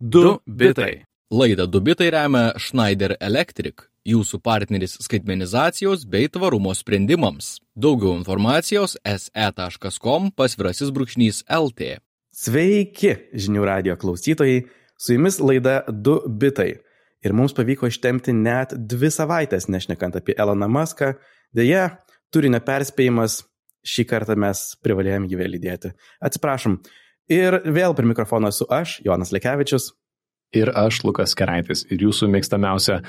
Du bitai. Laidą Du bitai remia Schneider Electric, jūsų partneris skaitmenizacijos bei tvarumo sprendimams. Daugiau informacijos se.com pasvirasis brūkšnys LT. Sveiki, žinių radio klausytojai, su jumis laida 2 bitai. Ir mums pavyko ištemti net dvi savaitės, nešnekant apie Eloną Muską. Deja, turinio perspėjimas, šį kartą mes privalėjom jį vėl įdėti. Atsiprašom. Ir vėl prie mikrofono esu aš, Jonas Lekevičius. Ir aš, Lukas Keraitis. Ir jūsų mėgstamiausia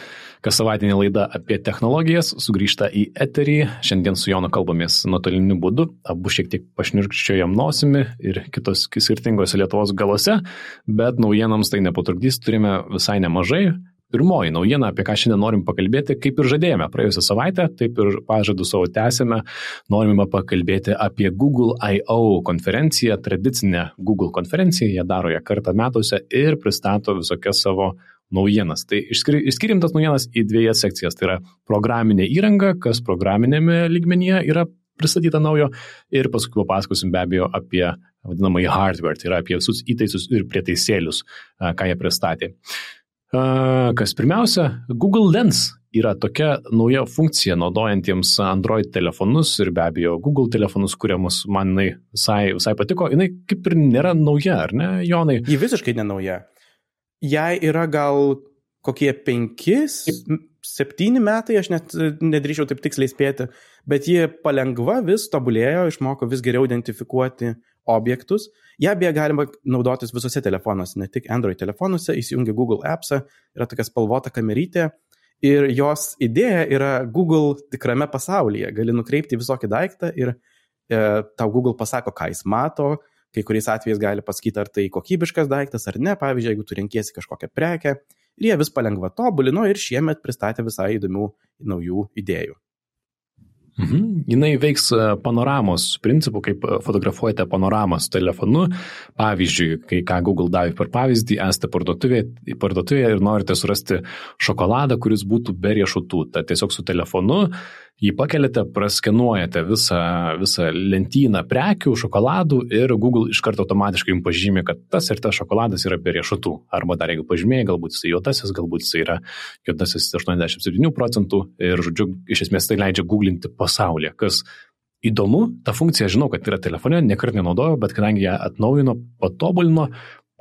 kas savaitinė laida apie technologijas sugrįžta į eterį. Šiandien su Jonu kalbamės nuotoliniu būdu. Abu šiek tiek pašnirkščiojam nosimi ir kitos skirtingose Lietuvos galose, bet naujienams tai nepatrukdys. Turime visai nemažai. Pirmoji naujiena, apie ką šiandien norim pakalbėti, kaip ir žadėjome praėjusią savaitę, taip ir pažadu savo tęsėme, norime pakalbėti apie Google I.O. konferenciją, tradicinę Google konferenciją, jie daro ją kartą metuose ir pristato visokias savo naujienas. Tai išskirim tas naujienas į dviejas sekcijas. Tai yra programinė įranga, kas programinėme lygmenyje yra pristatyta naujo ir paskui papasakosim be abejo apie vadinamąjį hardware, tai yra apie visus įtaisus ir prietaisėlius, ką jie pristatė. Kas pirmiausia, Google Lens yra tokia nauja funkcija naudojantiems Android telefonus ir be abejo Google telefonus, kuriamus man jinai visai, visai patiko. Jinai kaip ir nėra nauja, ar ne, Jonai? Ji visiškai nenauja. Jai yra gal kokie penki, septyni metai, aš net nedrįčiau taip tiksliai spėti, bet ji palengva vis tobulėjo, išmoko vis geriau identifikuoti objektus. Ja beje galima naudotis visose telefonuose, ne tik Android telefonuose, įsijungia Google Appsą, yra tokia spalvota kamerytė ir jos idėja yra Google tikrame pasaulyje. Gali nukreipti visokį daiktą ir e, tau Google pasako, ką jis mato, kai kuriais atvejais gali pasakyti, ar tai kokybiškas daiktas ar ne, pavyzdžiui, jeigu tu renkiesi kažkokią prekę. Ir jie vis palengva tobulino ir šiemet pristatė visai įdomių naujų idėjų. Mhm. Jinai veiks e, panoramos principu, kaip e, fotografuojate panoramą su telefonu. Pavyzdžiui, kai ką Google davė per pavyzdį, esate parduotuvėje, parduotuvėje ir norite surasti šokoladą, kuris būtų be riešutų. Tad tiesiog su telefonu jį pakeliate, praskenuojate visą, visą lentyną prekių, šokoladų ir Google iš karto automatiškai jums pažymė, kad tas ir tas šokoladas yra be riešutų. Arba dar jeigu pažymėjai, galbūt jis juodasis, galbūt jis yra juodasis 87 procentų ir, žodžiu, iš esmės tai leidžia googlinti pasaulyje, kas įdomu, ta funkcija žinau, kad yra telefone, nekart nenaudojau, bet kadangi ją atnaujino, patobulino,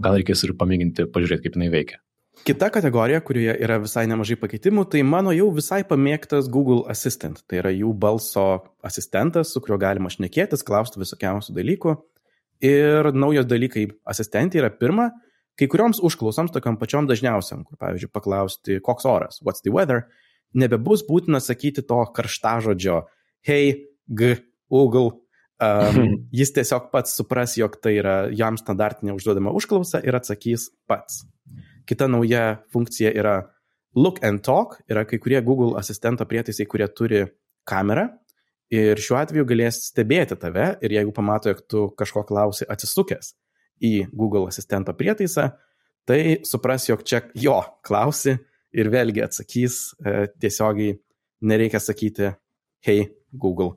gal reikės ir pamėginti pažiūrėti, kaip jinai veikia. Kita kategorija, kurioje yra visai nemažai pakeitimų, tai mano jau visai pamėgtas Google Assistant. Tai yra jų balso asistentas, su kuriuo galima šnekėtis, klausti visokiausių dalykų. Ir naujos dalykai asistentė yra pirma, kai kurioms užklausoms, tokiam pačiom dažniausiam, kur pavyzdžiui paklausti, koks oras, what's the weather, nebebus būtina sakyti to karštažodžio, hey, g, Google. Um, jis tiesiog pats supras, jog tai yra jam standartinė užduodama užklausa ir atsakys pats. Kita nauja funkcija yra Look and Talk, yra kai kurie Google asistento prietaisai, kurie turi kamerą ir šiuo atveju galės stebėti tave ir jeigu pamato, jog tu kažko klausi atsisukęs į Google asistento prietaisą, tai supras, jog čia jo klausi ir vėlgi atsakys e, tiesiogiai, nereikia sakyti, hei Google.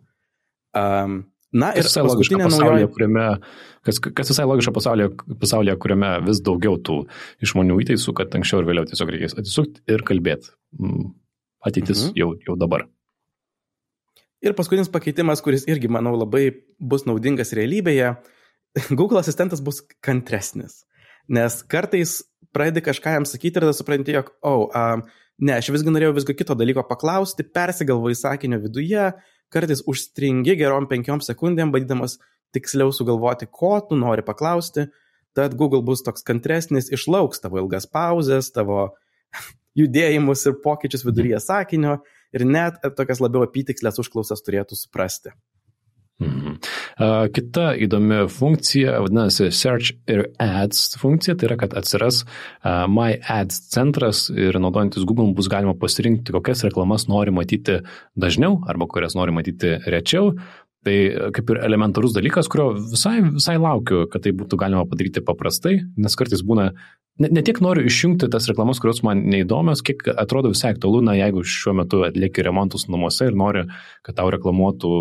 Um, Na ir visai logiška pasaulyje, naujoji... kuriame, kas, kas visai logiška pasaulyje, pasaulyje, kuriame vis daugiau tų išmanių įtaisų, kad anksčiau ir vėliau tiesiog reikės atsisukti ir kalbėti. Mm, ateitis mhm. jau, jau dabar. Ir paskutinis pakeitimas, kuris irgi, manau, labai bus naudingas realybėje, Google asistentas bus kantresnis. Nes kartais pradedi kažką jam sakyti ir tada supranti, jog, o, oh, um, ne, aš visgi norėjau visgo kito dalyko paklausti, persigalvoju sakinio viduje, kartais užstringi gerom penkiom sekundėm, bandydamas tiksliau sugalvoti, ko tu nori paklausti, tad Google bus toks kantresnis, išlauks tavo ilgas pauzes, tavo judėjimus ir pokyčius viduryje sakinio ir net tokias labiau apytikslės užklausas turėtų suprasti. Mhm. Kita įdomi funkcija vadinasi Search ir Ads funkcija, tai yra, kad atsiras My Ads centras ir naudojantis Google bus galima pasirinkti, kokias reklamas nori matyti dažniau arba kurias nori matyti rečiau. Tai kaip ir elementarus dalykas, kurio visai, visai laukiu, kad tai būtų galima padaryti paprastai, nes kartais būna ne, ne tiek noriu išjungti tas reklamas, kurios man neįdomios, kiek atrodo visai aktualu, na, jeigu šiuo metu atlieki remontus namuose ir nori, kad tau reklamuotų,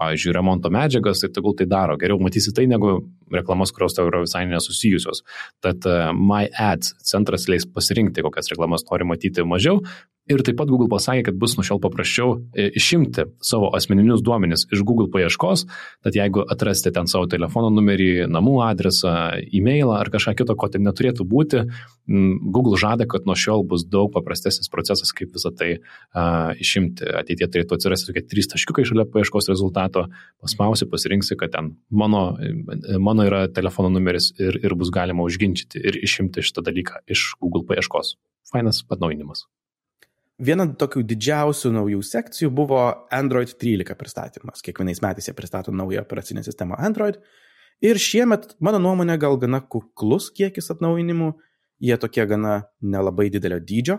pavyzdžiui, remonto medžiagas, tai tegul tai daro. Geriau matysi tai, negu reklamas, kurios tau yra visai nesusijusios. Tad uh, My Ads centras leis pasirinkti, kokias reklamas nori matyti mažiau, Ir taip pat Google pasakė, kad bus nuo šiol paprasčiau e, išimti savo asmeninius duomenis iš Google paieškos, tad jeigu atrasite ten savo telefono numerį, namų adresą, e-mailą ar kažką kito, ko ten neturėtų būti, Google žada, kad nuo šiol bus daug paprastesnis procesas, kaip visą tai uh, išimti. Ateitie turėtų atsirasti tokie trys taškiukai šalia paieškos rezultato, paspausi, pasirinksi, kad ten mano, mano yra telefono numeris ir, ir bus galima užginčyti ir išimti šitą dalyką iš Google paieškos. Fainas atnaujinimas. Viena tokių didžiausių naujų sekcijų buvo Android 13 pristatymas. Kiekvienais metais jie pristato naują operacinę sistemą Android. Ir šiemet, mano nuomonė, gal gana kuklus kiekis atnaujinimų. Jie tokie gana nelabai didelio dydžio.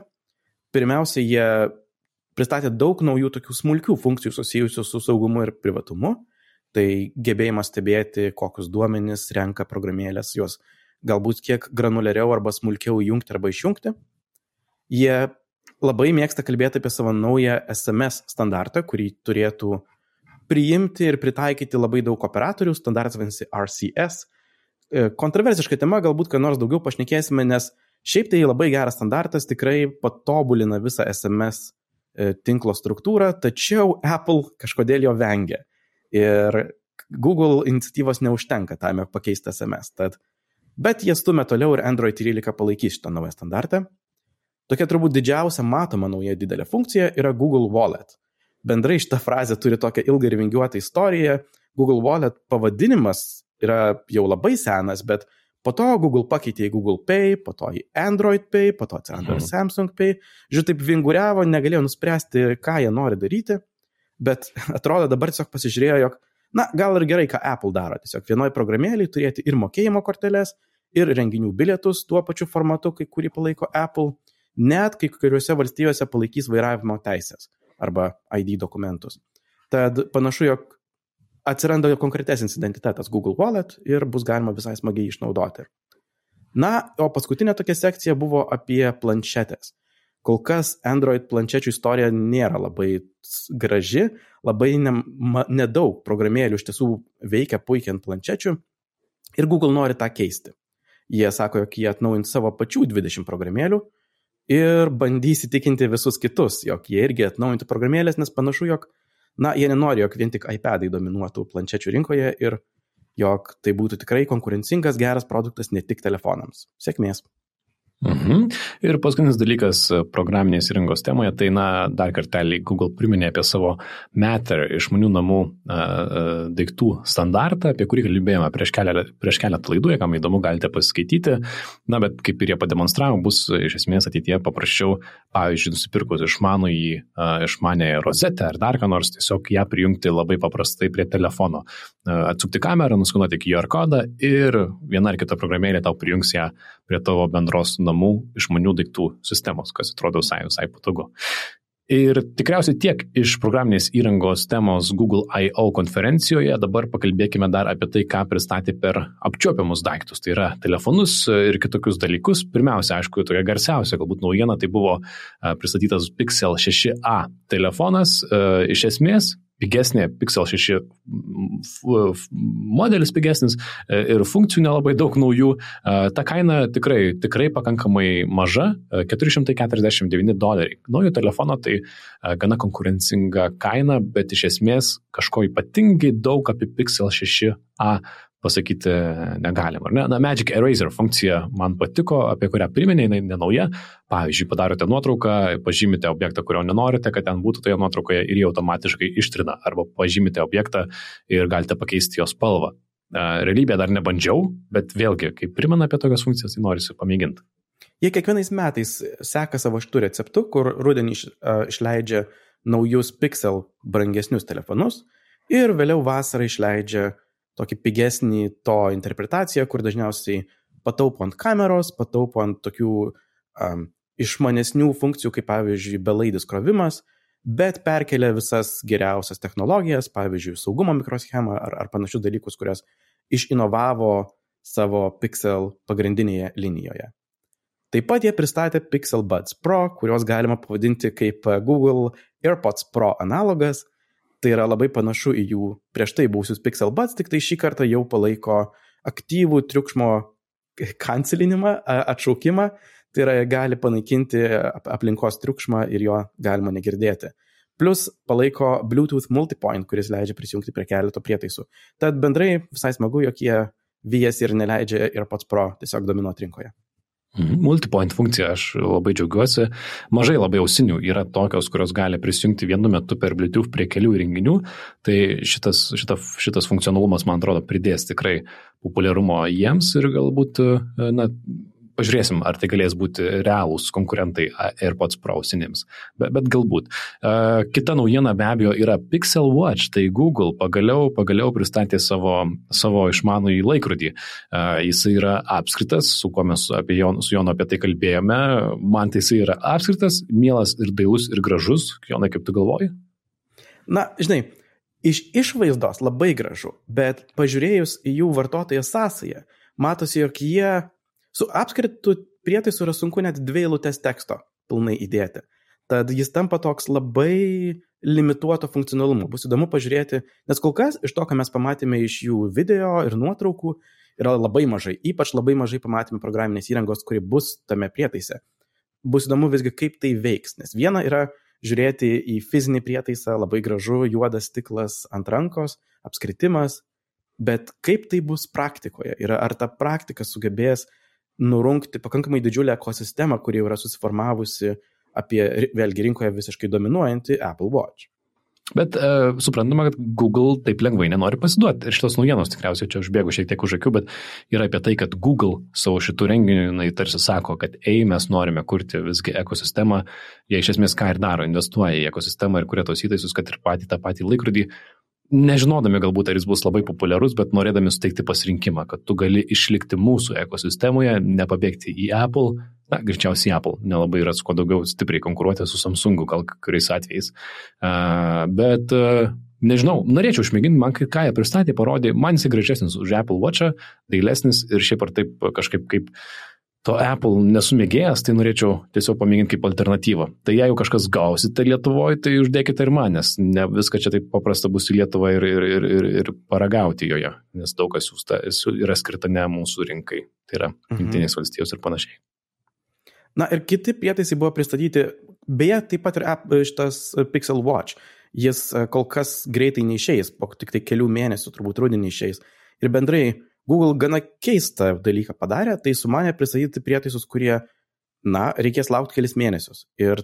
Pirmiausia, jie pristatė daug naujų tokių smulkių funkcijų susijusių su saugumu ir privatumu. Tai gebėjimas stebėti, kokius duomenis renka programėlės, juos galbūt kiek granulariau arba smulkiau įjungti arba išjungti. Jie labai mėgsta kalbėti apie savo naują SMS standartą, kurį turėtų priimti ir pritaikyti labai daug operatorių, standartas vadinasi RCS. E, kontroversiška tema, galbūt ką nors daugiau pašnekėsime, nes šiaip tai labai geras standartas, tikrai patobulina visą SMS e, tinklo struktūrą, tačiau Apple kažkodėl jo vengia. Ir Google iniciatyvos neužtenka tame pakeisti SMS. Tad, bet jie stumia toliau ir Android 13 palaikys šitą naują standartą. Tokia turbūt didžiausia matoma nauja didelė funkcija yra Google Wallet. Bendrai šitą frazę turi tokią ilgą ir vingiuotą istoriją. Google Wallet pavadinimas yra jau labai senas, bet po to Google pakeitė į Google Pay, po to į Android Pay, po to atsirado ir mhm. Samsung Pay. Žiūrėjau, taip vinguriavo, negalėjo nuspręsti, ką jie nori daryti, bet atrodo dabar tiesiog pasižiūrėjo, jog, na, gal ir gerai, ką Apple daro. Tiesiog vienoje programėlėje turėti ir mokėjimo korteles, ir renginių bilietus tuo pačiu formatu, kai kurį palaiko Apple net kai kuriuose valstijose palaikys vairavimo teisės arba ID dokumentus. Tad panašu, jog atsiranda konkretesnis identitetas Google Wallet ir bus galima visai smagiai išnaudoti. Na, o paskutinė tokia sekcija buvo apie planšetės. Kol kas Android planšečių istorija nėra labai graži, labai ne, ma, nedaug programėlių iš tiesų veikia puikiai ant planšečių ir Google nori tą keisti. Jie sako, jog jie atnaujins savo pačių 20 programėlių, ir bandys įtikinti visus kitus, jog jie irgi atnaujintų programėlės, nes panašu, jog, na, jie nenori, jog vien tik iPadai dominuotų planšečių rinkoje ir jog tai būtų tikrai konkurencingas, geras produktas ne tik telefonams. Sėkmės. Mhm. Ir paskutinis dalykas programinės įrangos temoje, tai na, dar kartelį Google priminė apie savo Matter išmanių namų a, a, daiktų standartą, apie kurį kalbėjome prieš keletą, prieš keletą laidų, kam įdomu galite pasiskaityti. Na, bet kaip ir jie pademonstravo, bus iš esmės ateityje paprasčiau, pavyzdžiui, nusipirkus išmanųjį, išmanę rozetę ar dar ką nors, tiesiog ją prijungti labai paprastai prie telefono. A, atsukti kamerą, nuskunuoti QR kodą ir viena ar kita programėlė tau prijungs ją prie tavo bendros namų išmanių daiktų sistemos, kas atrodo visai, visai patogu. Ir tikriausiai tiek iš programinės įrangos temos Google I.O. konferencijoje. Dabar pakalbėkime dar apie tai, ką pristatė per apčiopiamus daiktus. Tai yra telefonus ir kitokius dalykus. Pirmiausia, aišku, tokia garsiausia galbūt naujiena tai buvo pristatytas Pixel 6a telefonas. Iš esmės, pigesnė Pixel 6 modelis pigesnis e, ir funkcijų nelabai daug naujų. E, ta kaina tikrai, tikrai pakankamai maža - 449 doleriai. Naujo telefono tai e, gana konkurencinga kaina, bet iš esmės kažko ypatingai daug apie Pixel 6a pasakyti negalim. Ne? Na, Magic Eraser funkcija man patiko, apie kurią priminė, jinai nenauja. Pavyzdžiui, padarote nuotrauką, pažymite objektą, kurio nenorite, kad ten būtų toje nuotraukoje ir jie automatiškai ištrina. Arba pažymite objektą ir galite pakeisti jo spalvą. Realybėje dar nebandžiau, bet vėlgi, kai primena apie tokias funkcijas, tai norisi pamėginti. Jie kiekvienais metais seka savo šitų receptų, kur rudenį iš, uh, išleidžia naujus Pixel brangesnius telefonus ir vėliau vasarą išleidžia tokį pigesnį to interpretaciją, kur dažniausiai pataupo ant kameros, pataupo ant tokių um, išmanesnių funkcijų, kaip pavyzdžiui, belaidis krovimas, bet perkelia visas geriausias technologijas, pavyzdžiui, saugumo mikroschemą ar, ar panašius dalykus, kurias išinovavo savo Pixel pagrindinėje linijoje. Taip pat jie pristatė Pixel Buds Pro, kuriuos galima pavadinti kaip Google AirPods Pro analogas. Tai yra labai panašu į jų prieš tai buvusius Pixel Buds, tik tai šį kartą jau palaiko aktyvų triukšmo kancelinimą, atšaukimą. Tai yra, gali panaikinti aplinkos triukšmą ir jo galima negirdėti. Plus palaiko Bluetooth multipoint, kuris leidžia prisijungti prie keleto prietaisų. Tad bendrai visai smagu, jog jie vyjas ir neleidžia AirPods Pro tiesiog dominuoti rinkoje. Mhm. Multipoint funkcija, aš labai džiaugiuosi. Mažai labai ausinių yra tokios, kurios gali prisijungti vienu metu per Bluetooth prie kelių įrenginių. Tai šitas, šita, šitas funkcionalumas, man atrodo, pridės tikrai populiarumo jiems ir galbūt na, Pažiūrėsim, ar tai galės būti realūs konkurentai AirPods Pro ausinėms. Bet, bet galbūt. Uh, kita naujiena be abejo yra Pixel Watch. Tai Google pagaliau, pagaliau pristatė savo, savo išmanųjį laikrodį. Uh, jis yra apskritas, su kuo mes apie Jon, su Jonu apie tai kalbėjome. Man tai jis yra apskritas, mielas ir dailus ir gražus. Jonai, kaip tu galvoji? Na, žinai, iš išvaizdos labai gražu, bet pažiūrėjus į jų vartotojo sąsąją, matosi, jog jie Su apskritu prietaisu yra sunku net dvi eilutės teksto pilnai įdėti. Tad jis tampa toks labai limituoto funkcionalumo. Bus įdomu pažiūrėti, nes kol kas iš to, ką mes pamatėme iš jų video ir nuotraukų, yra labai mažai. Ypač labai mažai pamatėme programinės įrangos, kuri bus tame prietaise. Bus įdomu visgi, kaip tai veiks. Nes viena yra žiūrėti į fizinį prietaisą, labai gražu, juodas stiklas ant rankos, apskritimas, bet kaip tai bus praktikoje ir ar ta praktika sugebės nurungti pakankamai didžiulę ekosistemą, kuri yra susiformavusi apie vėlgi rinkoje visiškai dominuojantį Apple Watch. Bet uh, suprantama, kad Google taip lengvai nenori pasiduoti. Ir šitos naujienos tikriausiai čia užbėgu šiek tiek už akių, bet yra apie tai, kad Google savo šitų renginių, na, tarsi sako, kad ei, mes norime kurti visgi ekosistemą. Jie iš esmės ką ir daro, investuoja į ekosistemą ir kuria tos įtaisus, kad ir patį tą patį laikrodį nežinodami galbūt, ar jis bus labai populiarus, bet norėdami suteikti pasirinkimą, kad tu gali išlikti mūsų ekosistemoje, nepabėgti į Apple, na, greičiausiai Apple, nelabai yra su kuo daugiau stipriai konkuruoti su Samsungu, gal kuriais atvejais. Uh, bet uh, nežinau, norėčiau išmėginti, man ką jie pristatė, parodė, man jis gražesnis už Apple Watch'ą, dailesnis ir šiaip ar taip kažkaip kaip to Apple nesumėgėjęs, tai norėčiau tiesiog pamėginti kaip alternatyvą. Tai jeigu kažkas gausite Lietuvoje, tai uždėkite ir man, nes ne viską čia taip paprasta bus į Lietuvą ir, ir, ir, ir, ir paragauti joje, nes daug kas jūsta, yra skirta ne mūsų rinkai, tai yra mhm. Junktinės valstijos ir panašiai. Na ir kiti prietaisai buvo pristatyti, beje, taip pat ir app, šitas Pixel Watch. Jis e, kol kas greitai neišeis, po tik tai kelių mėnesių turbūt rudenį išeis. Ir bendrai Google gana keistą dalyką padarė, tai sumanė pristatyti prietaisus, kurie, na, reikės laukti kelis mėnesius. Ir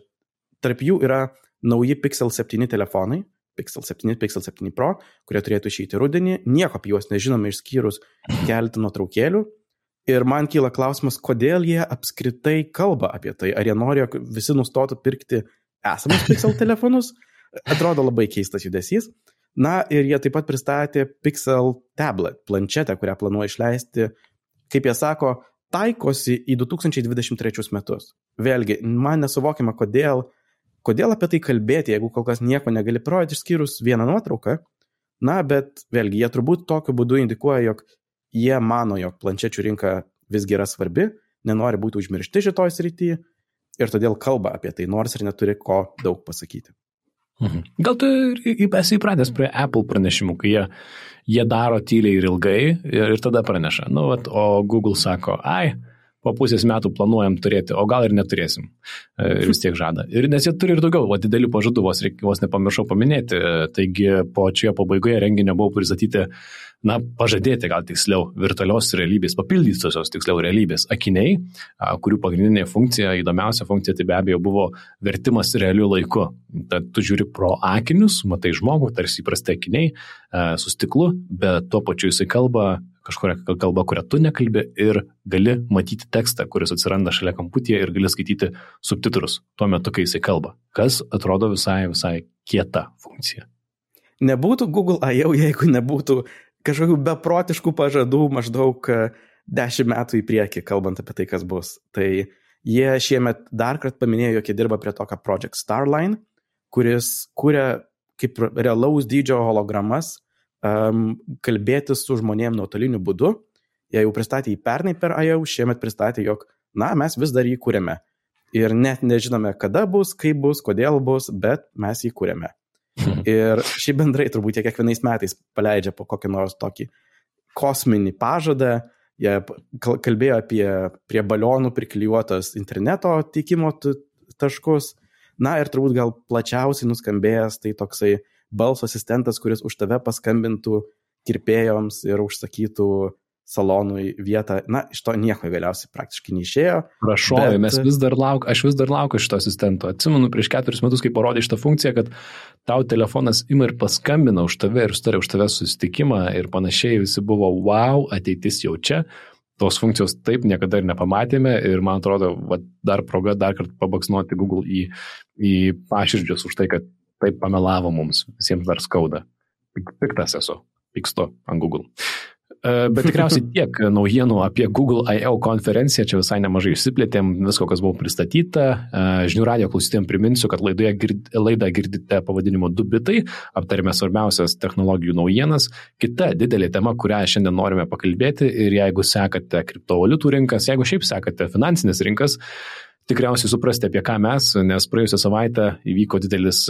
tarp jų yra nauji Pixel 7 telefonai, Pixel 7, Pixel 7 Pro, kurie turėtų išeiti rudenį. Nieko apie juos nežinome išskyrus keletą nuotraukėlių. Ir man kyla klausimas, kodėl jie apskritai kalba apie tai. Ar jie nori, jog visi nustotų pirkti esamus Pixel telefonus? Atrodo labai keistas judesys. Na ir jie taip pat pristatė Pixel Tablet planšetę, kurią planuoja išleisti, kaip jie sako, taikosi į 2023 metus. Vėlgi, man nesuvokiama, kodėl, kodėl apie tai kalbėti, jeigu kol kas nieko negali parodyti išskyrus vieną nuotrauką. Na, bet vėlgi, jie turbūt tokiu būdu indikuoja, jog jie mano, jog planšečių rinka visgi yra svarbi, nenori būti užmiršti šitoj srityje ir todėl kalba apie tai, nors ir neturi ko daug pasakyti. Mhm. Gal tu esi įpratęs prie Apple pranešimų, kai jie, jie daro tyliai ir ilgai ir, ir tada praneša. Nu, vat, o Google sako, ai, po pusės metų planuojam turėti, o gal ir neturėsim. E, ir vis tiek žada. Ir nes jie turi ir daugiau, o didelių pažadų vos, vos nepamiršau paminėti. Taigi po čia pabaigoje renginio buvo pristatyti na, pažadėti gal tiksliau virtualios realybės, papildytosios tiksliau realybės akiniai, kurių pagrindinė funkcija, įdomiausia funkcija tai be abejo buvo vertimas realiu laiku. Tad tu žiūri pro akinius, matai žmogų, tarsi įprastai akiniai su stiklu, bet tuo pačiu jisai kalba kažkokią kalbą, kurią tu nekalbi ir gali matyti tekstą, kuris atsiranda šalia kamputyje ir gali skaityti subtitrus tuo metu, kai jisai kalba. Kas atrodo visai, visai kieta funkcija. Nebūtų Google I.O., jeigu nebūtų kažkokių beprotiškų pažadų maždaug e, dešimt metų į priekį, kalbant apie tai, kas bus. Tai jie šiemet dar kartą paminėjo, jog jie dirba prie tokio Project Starline, kuris kūrė kaip realaus dydžio hologramas, um, kalbėtis su žmonėm nuotoliniu būdu. Jie jau pristatė jį pernai per IO, šiemet pristatė, jog na, mes vis dar jį kūrėme. Ir net nežinome, kada bus, kaip bus, kodėl bus, bet mes jį kūrėme. Ir šiaip bendrai turbūt jie kiekvienais metais paleidžia po kokį nors tokį kosminį pažadą, jie kalbėjo apie prie balionų priklijuotas interneto teikimo taškus. Na ir turbūt gal plačiausiai nuskambėjęs tai toksai balso asistentas, kuris už tave paskambintų kirpėjoms ir užsakytų salonui vietą. Na, iš to nieko galiausiai praktiškai neišėjo. Prašau, bet... mes vis dar lauk, aš vis dar laukiu šito asistento. Atsimenu prieš keturis metus, kai parodė šitą funkciją, kad tau telefonas ima ir paskambina už tave ir sutarė už tave susitikimą ir panašiai visi buvo, wow, ateitis jau čia. Tos funkcijos taip niekada ir nepamatėme ir man atrodo, va, dar proga dar kartą pabaksnuoti Google į, į paširdžius už tai, kad taip pamelavo mums, visiems dar skauda. Piktas esu, pykstu ant Google. E, bet tikriausiai tiek naujienų apie Google I.O. konferenciją, čia visai nemažai išsiplėtėm, visko, kas buvo pristatyta. E, žinių radio klausytėm priminsiu, kad laidoje gird, laidą girdite pavadinimu 2 bitai, aptarėme svarbiausias technologijų naujienas. Kita didelė tema, kurią šiandien norime pakalbėti ir jeigu sekate kriptovaliutų rinkas, jeigu šiaip sekate finansinės rinkas, tikriausiai suprasti, apie ką mes, nes praėjusią savaitę įvyko didelis,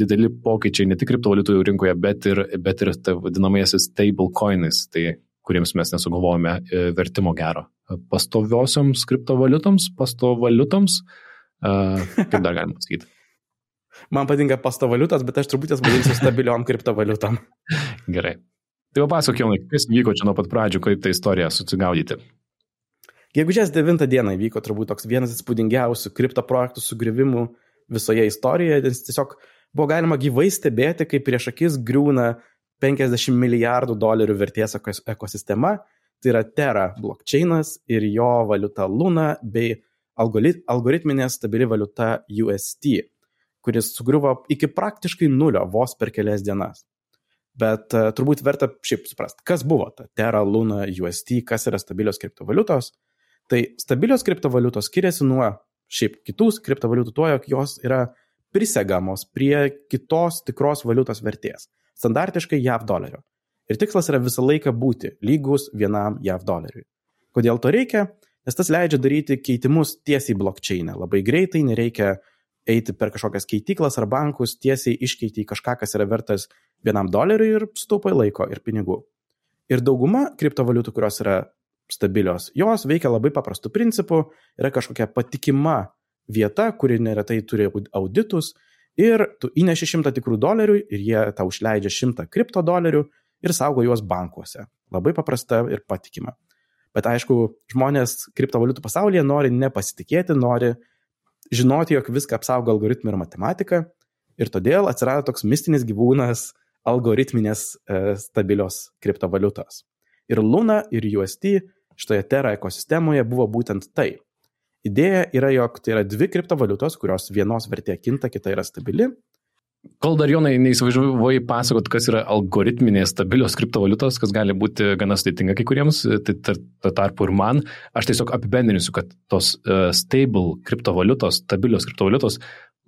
dideli pokyčiai ne tik kriptovaliutų rinkoje, bet ir, bet ir vadinamaisiais stablecoinais. Tai kuriems mes nesugalvojame e, vertimo gero. Pastoviosioms kriptovaliutoms, pastovaliutoms, kaip dar galima pasakyti. Man patinka pastovaliutas, bet aš turbūt jas vadinsiu stabiliom kriptovaliutom. Gerai. Tai papasakok, Jonai, kas vyko čia nuo pat pradžių, kaip tą istoriją susigaudyti. Gegužės 9 dieną vyko turbūt toks vienas įspūdingiausių kripto projektų sugrįvimų visoje istorijoje, nes tiesiog buvo galima gyvai stebėti, kaip prieš akis griūna 50 milijardų dolerių vertės ekosistema, tai yra Terra blockchainas ir jo valiuta Luna bei algoritminė stabili valiuta UST, kuris sugriuvo iki praktiškai nulio vos per kelias dienas. Bet uh, turbūt verta šiaip suprasti, kas buvo ta Terra, Luna, UST, kas yra stabilios kriptovaliutos. Tai stabilios kriptovaliutos skiriasi nuo šiaip kitų kriptovaliutų tuo, jog jos yra prisegamos prie kitos tikros valiutos vertės standartiškai JAV dolerio. Ir tikslas yra visą laiką būti lygus vienam JAV doleriui. Kodėl to reikia? Nes tas leidžia daryti keitimus tiesiai blokčiainę. Labai greitai nereikia eiti per kažkokias keityklas ar bankus, tiesiai iškeiti į kažką, kas yra vertas vienam doleriui ir staupai laiko ir pinigų. Ir dauguma kriptovaliutų, kurios yra stabilios, jos veikia labai paprastų principų, yra kažkokia patikima vieta, kuri neretai turi auditus ir tu įneši šimtą tikrų dolerių ir jie tau išleidžia šimtą kripto dolerių ir saugo juos bankuose. Labai paprasta ir patikima. Bet aišku, žmonės kriptovaliutų pasaulyje nori nepasitikėti, nori žinoti, jog viską apsaugo algoritmai ir matematika. Ir todėl atsirado toks mistinis gyvūnas algoritminės e, stabilios kriptovaliutos. Ir Luna ir UST šitoje Terra ekosistemoje buvo būtent tai. Idėja yra, jog tai yra dvi kriptovaliutos, kurios vienos vertė kinta, kita yra stabili. Kol dar Jonai neįsivažiavai pasakot, kas yra algoritminės stabilios kriptovaliutos, kas gali būti gana sudėtinga kai kuriems, tai tarp tarpu ir man, aš tiesiog apibendrinsiu, kad tos uh, stable kriptovaliutos, stabilios kriptovaliutos,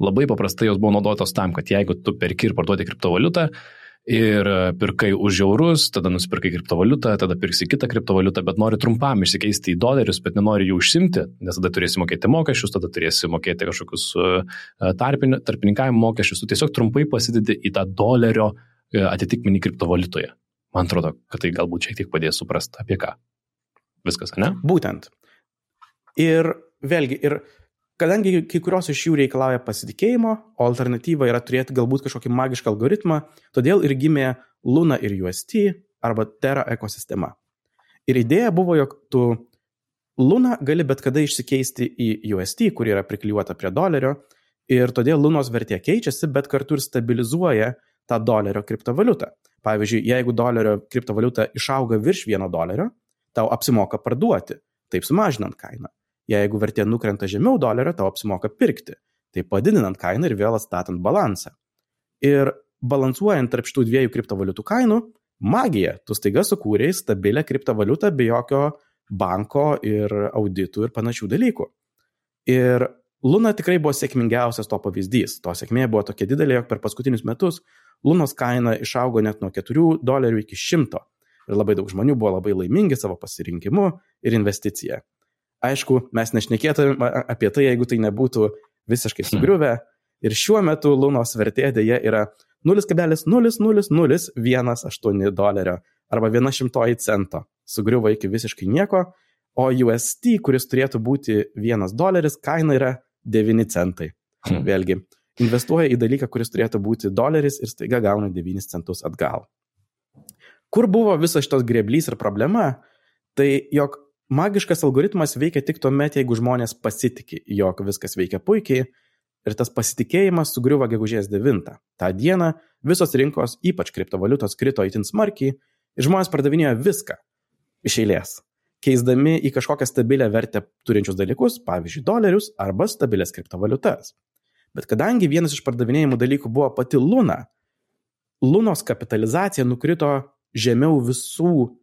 labai paprastai jos buvo naudotos tam, kad jeigu tu perki ir parduodi kriptovaliutą, uh, ir e, pirkai už eurus, tada nusipirkai kriptovaliutą, tada pirksi kitą kriptovaliutą, bet nori trumpam išsikeisti į dolerius, bet nenori jų užsimti, nes tada turėsi mokėti mokesčius, tada turėsi mokėti kažkokius e, tarpin, tarpininkavimo mokesčius, tu tiesiog trumpai pasidedi į tą dolerio e, atitikmenį kriptovaliutoje. Man atrodo, kad tai galbūt šiek tiek padės suprasti apie ką. Viskas, ne? Būtent. Ir vėlgi, ir Kadangi kai kurios iš jų reikalauja pasitikėjimo, o alternatyva yra turėti galbūt kažkokį magišką algoritmą, todėl ir gimė Luna ir UST arba Terra ekosistema. Ir idėja buvo, jog tu Luna gali bet kada išsikeisti į UST, kuri yra priklijuota prie dolerio, ir todėl Lunos vertė keičiasi, bet kartu ir stabilizuoja tą dolerio kriptovaliutą. Pavyzdžiui, jeigu dolerio kriptovaliuta išauga virš vieno dolerio, tau apsimoka parduoti, taip sumažinant kainą. Jeigu vertė nukrenta žemiau dolerio, tau apsimoka pirkti, tai padidinant kainą ir vėl atstatant balansą. Ir balansuojant tarp šitų dviejų kriptovaliutų kainų, magija, tu staiga sukūrėjai stabilę kriptovaliutą be jokio banko ir auditų ir panašių dalykų. Ir Luna tikrai buvo sėkmingiausias to pavyzdys. To sėkmė buvo tokia didelė, jog per paskutinius metus Lunos kaina išaugo net nuo 4 dolerių iki 100. Ir labai daug žmonių buvo labai laimingi savo pasirinkimu ir investicija. Aišku, mes nešnekėtume apie tai, jeigu tai nebūtų visiškai hmm. sugriuvę. Ir šiuo metu Lunos vertė dėja yra 0,00018 dolerio arba 100 cento. Sugriuvo iki visiškai nieko, o UST, kuris turėtų būti 1 doleris, kaina yra 9 centai. Hmm. Vėlgi, investuoja į dalyką, kuris turėtų būti doleris ir staiga gauna 9 centus atgal. Kur buvo visas šitos greblys ir problema? Tai jog magiškas algoritmas veikia tik tuo met, jeigu žmonės pasitikė, jog viskas veikia puikiai ir tas pasitikėjimas sugriuvo gegužės 9. Ta diena visos rinkos, ypač kriptovaliutos, krito itin smarkiai ir žmonės pardavinėjo viską iš eilės, keisdami į kažkokią stabilę vertę turinčius dalykus, pavyzdžiui, dolerius arba stabilės kriptovaliutas. Bet kadangi vienas iš pardavinėjimų dalykų buvo pati Luna, Lunos kapitalizacija nukrito žemiau visų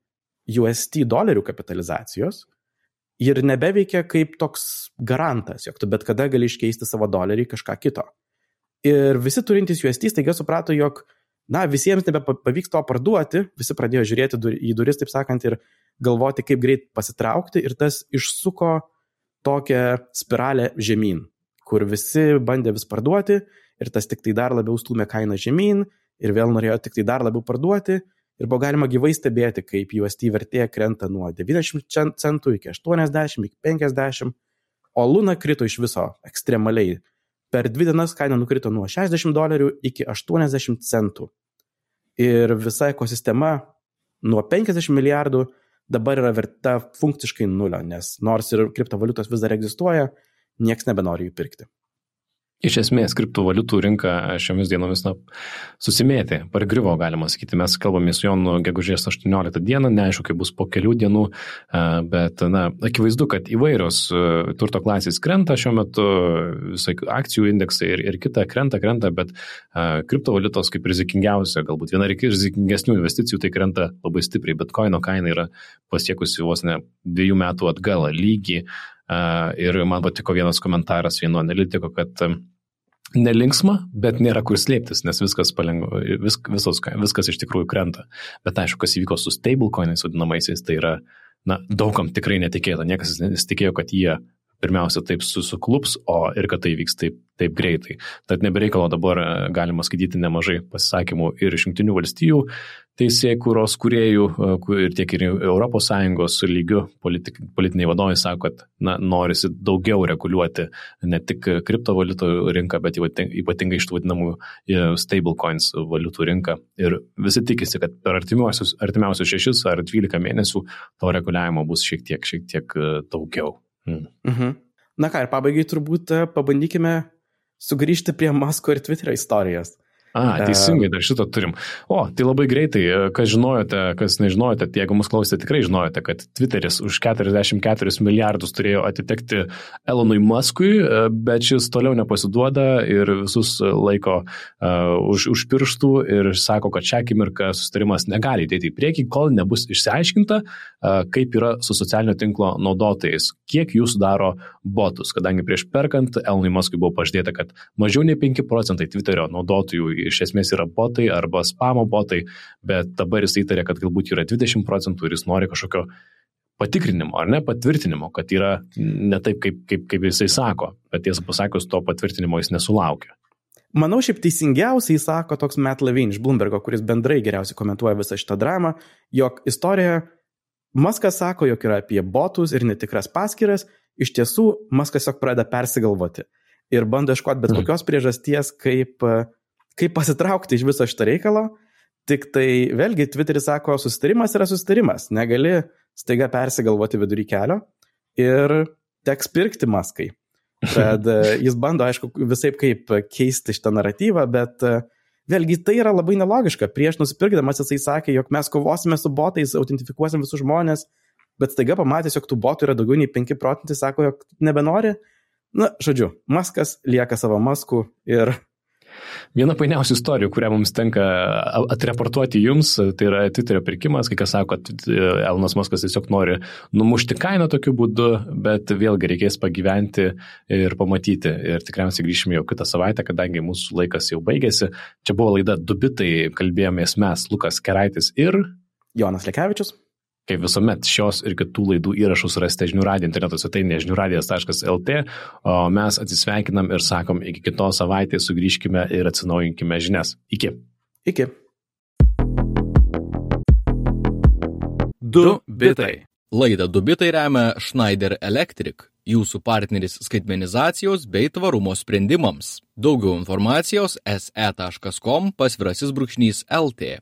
UST dolerių kapitalizacijos ir nebeveikia kaip toks garantas, jog tu bet kada gali iškeisti savo dolerį į kažką kito. Ir visi turintys UST staiga suprato, jog, na, visiems nebepavyks to parduoti, visi pradėjo žiūrėti į duris, taip sakant, ir galvoti, kaip greit pasitraukti, ir tas išsuko tokią spiralę žemyn, kur visi bandė vis parduoti, ir tas tik tai dar labiau stumė kainą žemyn, ir vėl norėjo tik tai dar labiau parduoti, ir buvo galima gyvai stebėti, kaip UST vertė krenta nuo 90 centų iki 80, iki 50, o Luna krito iš viso ekstremaliai. Per dvi dienas kaina nukrito nuo 60 dolerių iki 80 centų. Ir visa ekosistema nuo 50 milijardų dabar yra verta funkciškai nulio, nes nors ir kriptovaliutos vis dar egzistuoja, niekas nebenori jų pirkti. Iš esmės, kriptovaliutų rinka šiomis dienomis na, susimėtė, pargrivo, galima sakyti. Mes kalbame su Jonu gegužės 18 dieną, neaišku, kaip bus po kelių dienų, bet na, akivaizdu, kad įvairios turto klasės krenta šiuo metu, visai akcijų indeksai ir, ir kita krenta, krenta, bet kriptovaliutos kaip rizikingiausia, galbūt viena rizikingesnių investicijų, tai krenta labai stipriai. Bitcoino kaina yra pasiekusi vos ne dviejų metų atgal lygį Ir man patiko vienas komentaras vieno analitiko, kad nelinksma, bet nėra kur slėptis, nes viskas, palengva, vis, visos, viskas iš tikrųjų krenta. Bet aišku, kas įvyko su stablecoinais vadinamaisiais, tai yra, na, daugam tikrai netikėta. Niekas nesitikėjo, kad jie pirmiausia taip suklups, o ir kad tai vyks taip, taip greitai. Tad nebereikalo dabar galima skaityti nemažai pasisakymų ir iš jungtinių valstijų, teisėkūros kuriejų ir tiek ir ES lygių politik, politiniai vadovai sako, kad na, norisi daugiau reguliuoti ne tik kriptovaliutų rinką, bet ypatingai iš tų vadinamų stablecoins valiutų rinką. Ir visi tikisi, kad per artimiausius, artimiausius 6 ar 12 mėnesių to reguliavimo bus šiek tiek, šiek tiek daugiau. Hmm. Mhm. Na ką, ir pabaigai turbūt pabandykime sugrįžti prie Masko ir Twitterio istorijos. A, teisingai, dar šitą turim. O, tai labai greitai, e, kas žinojote, kas nežinojote, tai jeigu mus klausėte, tikrai žinojote, kad Twitteris už 44 milijardus turėjo atitekti Elonui Muskui, e, bet šis toliau nepasiduoda ir visus laiko uh, už, už pirštų ir sako, kad šią akimirką sustarimas negali dėti į priekį, kol nebus išsiaiškinta, uh, kaip yra su socialinio tinklo naudotojais, kiek jų sudaro botus, kadangi prieš perkant Elonui Muskui buvo pažadėta, kad mažiau nei 5 procentai Twitterio naudotojų iš esmės yra botai arba spamo botai, bet dabar jis įtarė, kad galbūt yra 20 procentų ir jis nori kažkokio patikrinimo ar ne patvirtinimo, kad yra ne taip, kaip, kaip, kaip jisai sako, bet tiesą pasakius, to patvirtinimo jis nesulaukia. Manau, šiaip teisingiausiai sako toks Matt Levine iš Bloombergo, kuris bendrai geriausiai komentuoja visą šitą dramą, jog istorija Maskas sako, jog yra apie botus ir netikras paskiras, iš tiesų Maskas tiesiog pradeda persigalvoti ir bando ieškoti bet mm. kokios priežasties, kaip kaip pasitraukti iš viso šito reikalo. Tik tai vėlgi Twitteris sako, susitarimas yra susitarimas, negali staiga persigalvoti vidury kelio ir teks pirkti maskai. Tad e, jis bando, aišku, visai kaip keisti šitą naratyvą, bet e, vėlgi tai yra labai nelogiška. Prieš nusipirkdamas jisai sakė, jog mes kovosime su botais, autentifikuosim visus žmonės, bet staiga pamatęs, jog tų botų yra daugiau nei 5 procentai, sako, jog nebenori. Na, žodžiu, Maskas lieka savo masku ir Viena painiausių istorijų, kurią mums tenka atreportuoti jums, tai yra Twitterio pirkimas, kai kas sako, kad e, Elonas Muskas tiesiog nori numušti kainą tokiu būdu, bet vėlgi reikės pagyventi ir pamatyti. Ir tikriausiai grįšime jau kitą savaitę, kadangi mūsų laikas jau baigėsi. Čia buvo laida Dubitai, kalbėjomės mes, Lukas Keraitis ir Jonas Lekevičius. Kaip visuomet, šios ir kitų laidų įrašus rasite žinių radijo interneto svetainėje žiniųradijas.lt, o mes atsisveikinam ir sakom, iki kitos savaitės sugrįžkime ir atsinaujinkime žinias. Iki. Iki. Du bitai. Laidą Du bitai remia Schneider Electric, jūsų partneris skaitmenizacijos bei tvarumo sprendimams. Daugiau informacijos se.com pasvirasis brūkšnys LT.